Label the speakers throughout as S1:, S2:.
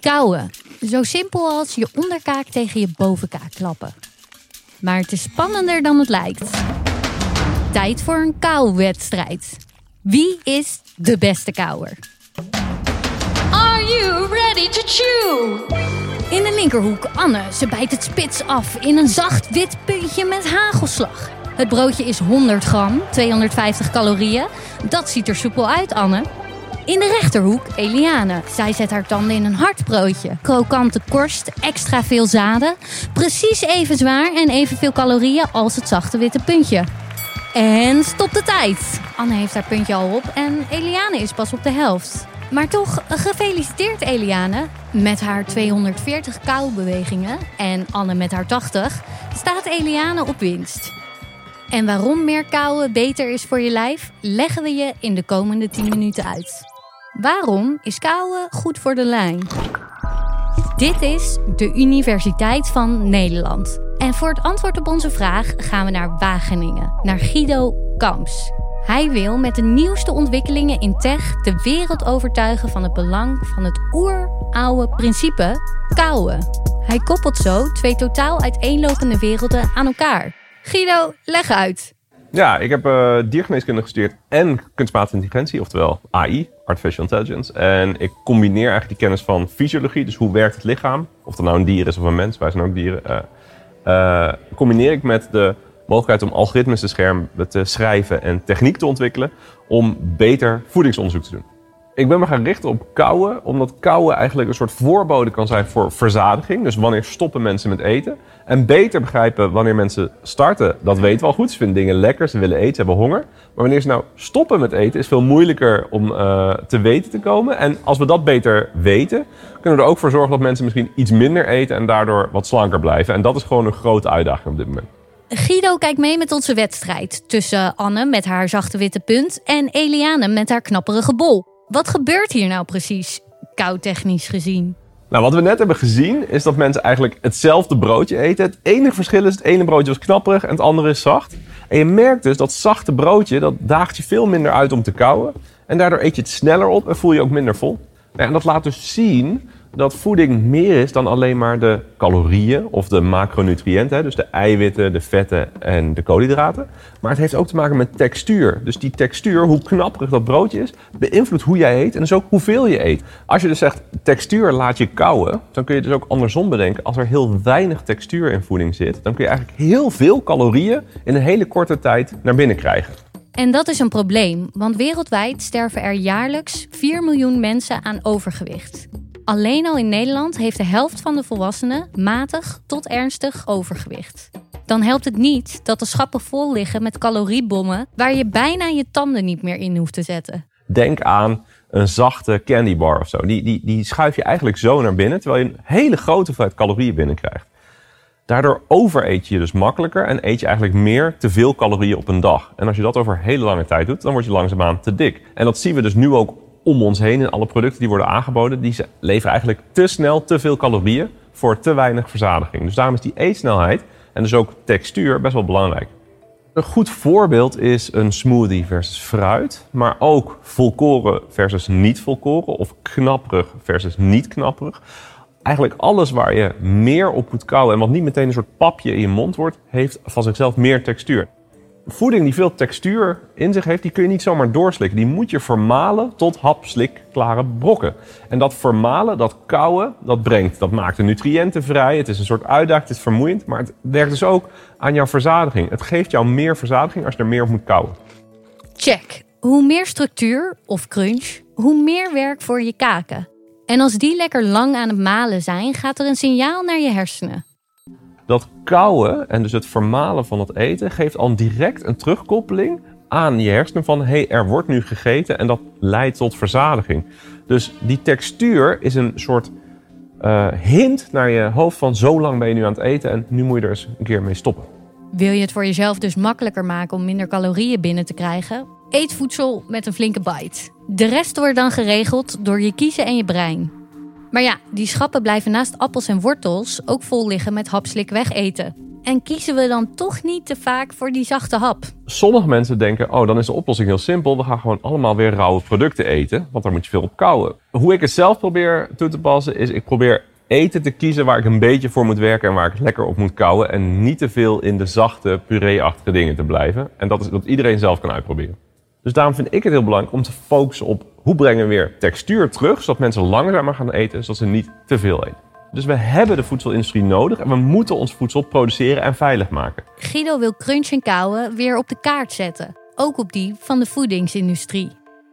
S1: Kauwen. Zo simpel als je onderkaak tegen je bovenkaak klappen. Maar het is spannender dan het lijkt. Tijd voor een kauwwedstrijd. Wie is de beste kauwer?
S2: Are you ready to chew?
S1: In de linkerhoek Anne. Ze bijt het spits af in een zacht wit puntje met hagelslag. Het broodje is 100 gram, 250 calorieën. Dat ziet er soepel uit, Anne. In de rechterhoek Eliane. Zij zet haar tanden in een hard broodje. Krokante korst, extra veel zaden. Precies even zwaar en evenveel calorieën als het zachte witte puntje. En stop de tijd. Anne heeft haar puntje al op en Eliane is pas op de helft. Maar toch, gefeliciteerd Eliane. Met haar 240 kauwbewegingen en Anne met haar 80 staat Eliane op winst. En waarom meer kauwen beter is voor je lijf, leggen we je in de komende 10 minuten uit. Waarom is kauwen goed voor de lijn? Dit is de Universiteit van Nederland. En voor het antwoord op onze vraag gaan we naar Wageningen, naar Guido Kamps. Hij wil met de nieuwste ontwikkelingen in tech de wereld overtuigen van het belang van het oeroude principe kauwen. Hij koppelt zo twee totaal uiteenlopende werelden aan elkaar. Guido, leg uit.
S3: Ja, ik heb uh, diergeneeskunde gestudeerd en kunstmatige intelligentie, oftewel AI, Artificial Intelligence. En ik combineer eigenlijk die kennis van fysiologie, dus hoe werkt het lichaam, of dat nou een dier is of een mens, wij zijn ook dieren, uh, uh, combineer ik met de mogelijkheid om algoritmes te schermen, te schrijven en techniek te ontwikkelen om beter voedingsonderzoek te doen. Ik ben me gaan richten op kauwen, omdat kauwen eigenlijk een soort voorbode kan zijn voor verzadiging. Dus wanneer stoppen mensen met eten. En beter begrijpen wanneer mensen starten, dat weten we al goed. Ze vinden dingen lekker, ze willen eten, ze hebben honger. Maar wanneer ze nou stoppen met eten, is veel moeilijker om uh, te weten te komen. En als we dat beter weten, kunnen we er ook voor zorgen dat mensen misschien iets minder eten en daardoor wat slanker blijven. En dat is gewoon een grote uitdaging op dit moment.
S1: Guido kijkt mee met onze wedstrijd tussen Anne met haar zachte witte punt en Eliane met haar knapperige bol. Wat gebeurt hier nou precies, koudtechnisch gezien?
S3: Nou, wat we net hebben gezien is dat mensen eigenlijk hetzelfde broodje eten. Het enige verschil is het ene broodje was knapperig en het andere is zacht. En je merkt dus dat zachte broodje, dat daagt je veel minder uit om te kauwen. En daardoor eet je het sneller op en voel je ook minder vol. En dat laat dus zien dat voeding meer is dan alleen maar de calorieën of de macronutriënten, dus de eiwitten, de vetten en de koolhydraten. Maar het heeft ook te maken met textuur. Dus die textuur, hoe knapperig dat broodje is, beïnvloedt hoe jij eet en dus ook hoeveel je eet. Als je dus zegt textuur laat je kauwen, dan kun je dus ook andersom bedenken. Als er heel weinig textuur in voeding zit, dan kun je eigenlijk heel veel calorieën in een hele korte tijd naar binnen krijgen.
S1: En dat is een probleem, want wereldwijd sterven er jaarlijks 4 miljoen mensen aan overgewicht. Alleen al in Nederland heeft de helft van de volwassenen matig tot ernstig overgewicht. Dan helpt het niet dat de schappen vol liggen met caloriebommen waar je bijna je tanden niet meer in hoeft te zetten.
S3: Denk aan een zachte candy bar of zo. Die, die, die schuif je eigenlijk zo naar binnen, terwijl je een hele grote hoeveelheid calorieën binnenkrijgt. Daardoor overeet je dus makkelijker en eet je eigenlijk meer te veel calorieën op een dag. En als je dat over hele lange tijd doet, dan word je langzaamaan te dik. En dat zien we dus nu ook om ons heen in alle producten die worden aangeboden. Die leveren eigenlijk te snel te veel calorieën voor te weinig verzadiging. Dus daarom is die eetsnelheid en dus ook textuur best wel belangrijk. Een goed voorbeeld is een smoothie versus fruit, maar ook volkoren versus niet volkoren of knapperig versus niet knapperig. Eigenlijk alles waar je meer op moet kouwen en wat niet meteen een soort papje in je mond wordt, heeft van zichzelf meer textuur voeding die veel textuur in zich heeft, die kun je niet zomaar doorslikken. Die moet je vermalen tot hapslik klare brokken. En dat vermalen, dat kouwen, dat brengt, dat maakt de nutriënten vrij. Het is een soort uitdaging, het is vermoeiend, maar het werkt dus ook aan jouw verzadiging. Het geeft jou meer verzadiging als je er meer op moet kouwen.
S1: Check. Hoe meer structuur of crunch, hoe meer werk voor je kaken. En als die lekker lang aan het malen zijn, gaat er een signaal naar je hersenen.
S3: Dat kauwen en dus het vermalen van het eten geeft al direct een terugkoppeling aan je hersenen van hé, hey, er wordt nu gegeten en dat leidt tot verzadiging. Dus die textuur is een soort uh, hint naar je hoofd van zo lang ben je nu aan het eten en nu moet je er eens een keer mee stoppen.
S1: Wil je het voor jezelf dus makkelijker maken om minder calorieën binnen te krijgen? Eet voedsel met een flinke bite. De rest wordt dan geregeld door je kiezen en je brein. Maar ja, die schappen blijven naast appels en wortels ook vol liggen met hapslik wegeten. En kiezen we dan toch niet te vaak voor die zachte hap?
S3: Sommige mensen denken, oh, dan is de oplossing heel simpel. We gaan gewoon allemaal weer rauwe producten eten, want daar moet je veel op kouwen. Hoe ik het zelf probeer toe te passen, is ik probeer eten te kiezen waar ik een beetje voor moet werken en waar ik lekker op moet kouwen. En niet te veel in de zachte, puree-achtige dingen te blijven. En dat is dat iedereen zelf kan uitproberen. Dus daarom vind ik het heel belangrijk om te focussen op hoe brengen we weer textuur terug, zodat mensen langzamer gaan eten, zodat ze niet te veel eten. Dus we hebben de voedselindustrie nodig en we moeten ons voedsel produceren en veilig maken.
S1: Guido wil crunch en kauwen weer op de kaart zetten, ook op die van de voedingsindustrie.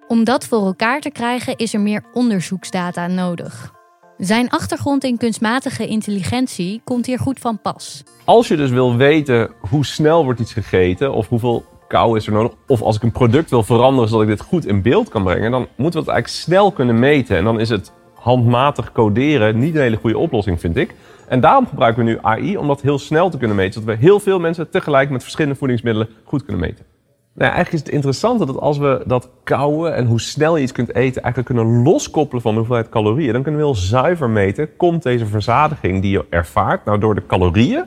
S1: Om dat voor elkaar te krijgen is er meer onderzoeksdata nodig. Zijn achtergrond in kunstmatige intelligentie komt hier goed van pas.
S3: Als je dus wil weten hoe snel wordt iets gegeten of hoeveel kou is er nodig, of als ik een product wil veranderen zodat ik dit goed in beeld kan brengen, dan moeten we het eigenlijk snel kunnen meten. En dan is het handmatig coderen niet een hele goede oplossing, vind ik. En daarom gebruiken we nu AI om dat heel snel te kunnen meten, zodat we heel veel mensen tegelijk met verschillende voedingsmiddelen goed kunnen meten. Nou, ja, eigenlijk is het interessante dat als we dat kouwen en hoe snel je iets kunt eten eigenlijk kunnen loskoppelen van de hoeveelheid calorieën, dan kunnen we heel zuiver meten, komt deze verzadiging die je ervaart nou door de calorieën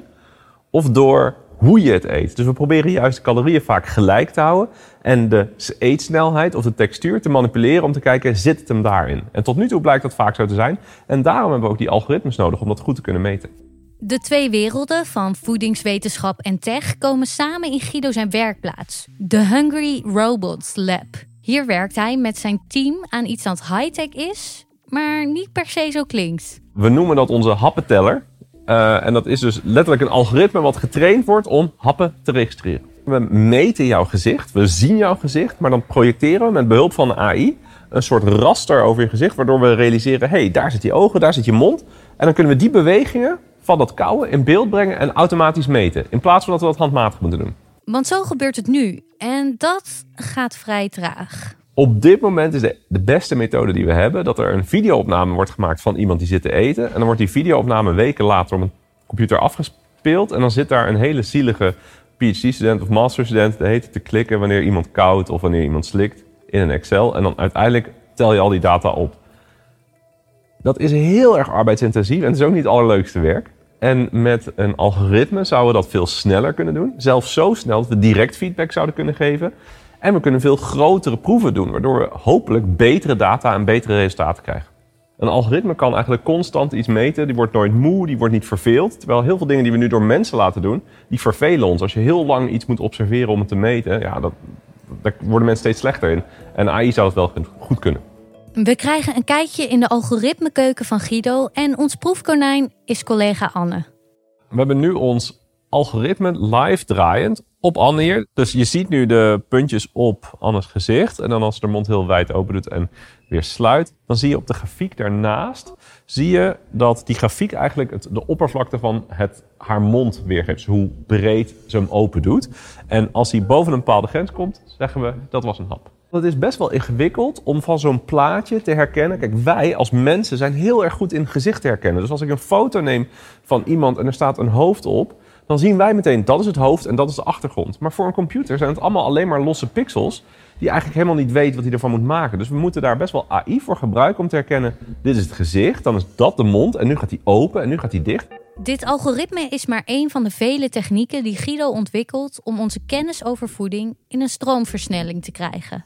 S3: of door hoe je het eet. Dus we proberen juist de calorieën vaak gelijk te houden en de eetsnelheid of de textuur te manipuleren om te kijken, zit het hem daarin? En tot nu toe blijkt dat vaak zo te zijn. En daarom hebben we ook die algoritmes nodig om dat goed te kunnen meten.
S1: De twee werelden van voedingswetenschap en tech komen samen in Guido zijn werkplaats, de Hungry Robots Lab. Hier werkt hij met zijn team aan iets dat high-tech is, maar niet per se zo klinkt.
S3: We noemen dat onze happenteller. Uh, en dat is dus letterlijk een algoritme wat getraind wordt om happen te registreren. We meten jouw gezicht, we zien jouw gezicht, maar dan projecteren we met behulp van AI een soort raster over je gezicht, waardoor we realiseren: hé, hey, daar zit je ogen, daar zit je mond. En dan kunnen we die bewegingen van dat kouwen in beeld brengen en automatisch meten. In plaats van dat we dat handmatig moeten doen.
S1: Want zo gebeurt het nu. En dat gaat vrij traag.
S3: Op dit moment is de, de beste methode die we hebben dat er een videoopname wordt gemaakt van iemand die zit te eten. En dan wordt die videoopname weken later op een computer afgespeeld. En dan zit daar een hele zielige PhD-student of masterstudent de heet te klikken wanneer iemand koudt of wanneer iemand slikt in een Excel. En dan uiteindelijk tel je al die data op. Dat is heel erg arbeidsintensief en het is ook niet het allerleukste werk. En met een algoritme zouden we dat veel sneller kunnen doen. Zelfs zo snel dat we direct feedback zouden kunnen geven. En we kunnen veel grotere proeven doen, waardoor we hopelijk betere data en betere resultaten krijgen. Een algoritme kan eigenlijk constant iets meten, die wordt nooit moe, die wordt niet verveeld. Terwijl heel veel dingen die we nu door mensen laten doen, die vervelen ons. Als je heel lang iets moet observeren om het te meten, ja, dat, daar worden mensen steeds slechter in. En AI zou het wel goed kunnen.
S1: We krijgen een kijkje in de algoritmekeuken van Guido en ons proefkonijn is collega Anne.
S3: We hebben nu ons algoritme live draaiend op Anne hier. Dus je ziet nu de puntjes op Anne's gezicht. En dan als ze de mond heel wijd open doet en weer sluit, dan zie je op de grafiek daarnaast, zie je dat die grafiek eigenlijk het, de oppervlakte van het, haar mond weergeeft. Dus hoe breed ze hem open doet. En als hij boven een bepaalde grens komt, zeggen we dat was een hap. Het is best wel ingewikkeld om van zo'n plaatje te herkennen. Kijk, wij als mensen zijn heel erg goed in gezicht herkennen. Dus als ik een foto neem van iemand en er staat een hoofd op, dan zien wij meteen dat is het hoofd en dat is de achtergrond. Maar voor een computer zijn het allemaal alleen maar losse pixels die eigenlijk helemaal niet weet wat hij ervan moet maken. Dus we moeten daar best wel AI voor gebruiken om te herkennen: dit is het gezicht, dan is dat de mond en nu gaat hij open en nu gaat hij dicht.
S1: Dit algoritme is maar één van de vele technieken die Guido ontwikkelt om onze kennis over voeding in een stroomversnelling te krijgen.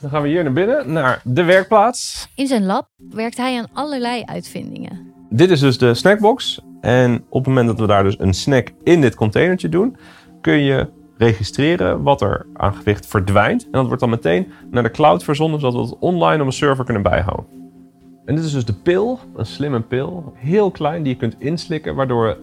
S3: Dan gaan we hier naar binnen, naar de werkplaats.
S1: In zijn lab werkt hij aan allerlei uitvindingen.
S3: Dit is dus de snackbox. En op het moment dat we daar dus een snack in dit containertje doen, kun je registreren wat er aan gewicht verdwijnt. En dat wordt dan meteen naar de cloud verzonden, zodat we het online op een server kunnen bijhouden. En dit is dus de pil, een slimme pil, heel klein, die je kunt inslikken, waardoor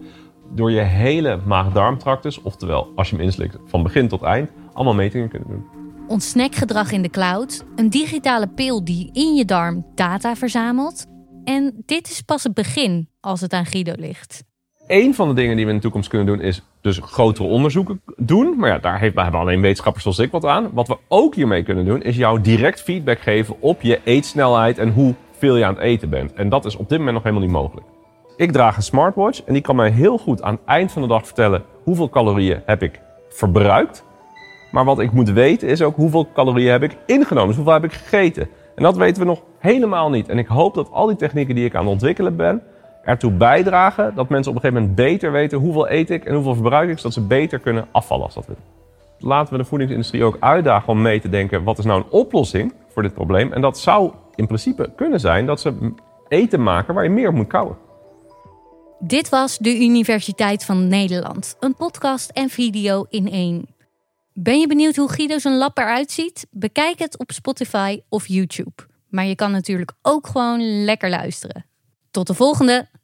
S3: door je hele maag-darmtractus, oftewel als je hem inslikt van begin tot eind, allemaal metingen kunnen doen.
S1: Ons snackgedrag in de cloud, een digitale pil die in je darm data verzamelt. En dit is pas het begin als het aan Guido ligt.
S3: Eén van de dingen die we in de toekomst kunnen doen is dus grotere onderzoeken doen. Maar ja, daar hebben alleen wetenschappers zoals ik wat aan. Wat we ook hiermee kunnen doen is jou direct feedback geven op je eetsnelheid en hoeveel je aan het eten bent. En dat is op dit moment nog helemaal niet mogelijk. Ik draag een smartwatch en die kan mij heel goed aan het eind van de dag vertellen hoeveel calorieën heb ik verbruikt. Maar wat ik moet weten is ook hoeveel calorieën heb ik ingenomen. Dus hoeveel heb ik gegeten. En dat weten we nog helemaal niet. En ik hoop dat al die technieken die ik aan het ontwikkelen ben, ertoe bijdragen dat mensen op een gegeven moment beter weten hoeveel eet ik en hoeveel verbruik ik, zodat ze beter kunnen afvallen als dat willen. Laten we de voedingsindustrie ook uitdagen om mee te denken wat is nou een oplossing voor dit probleem. En dat zou in principe kunnen zijn dat ze eten maken waar je meer op moet kouwen.
S1: Dit was de Universiteit van Nederland. Een podcast en video in één. Ben je benieuwd hoe Guido zijn lab eruit ziet? Bekijk het op Spotify of YouTube. Maar je kan natuurlijk ook gewoon lekker luisteren. Tot de volgende!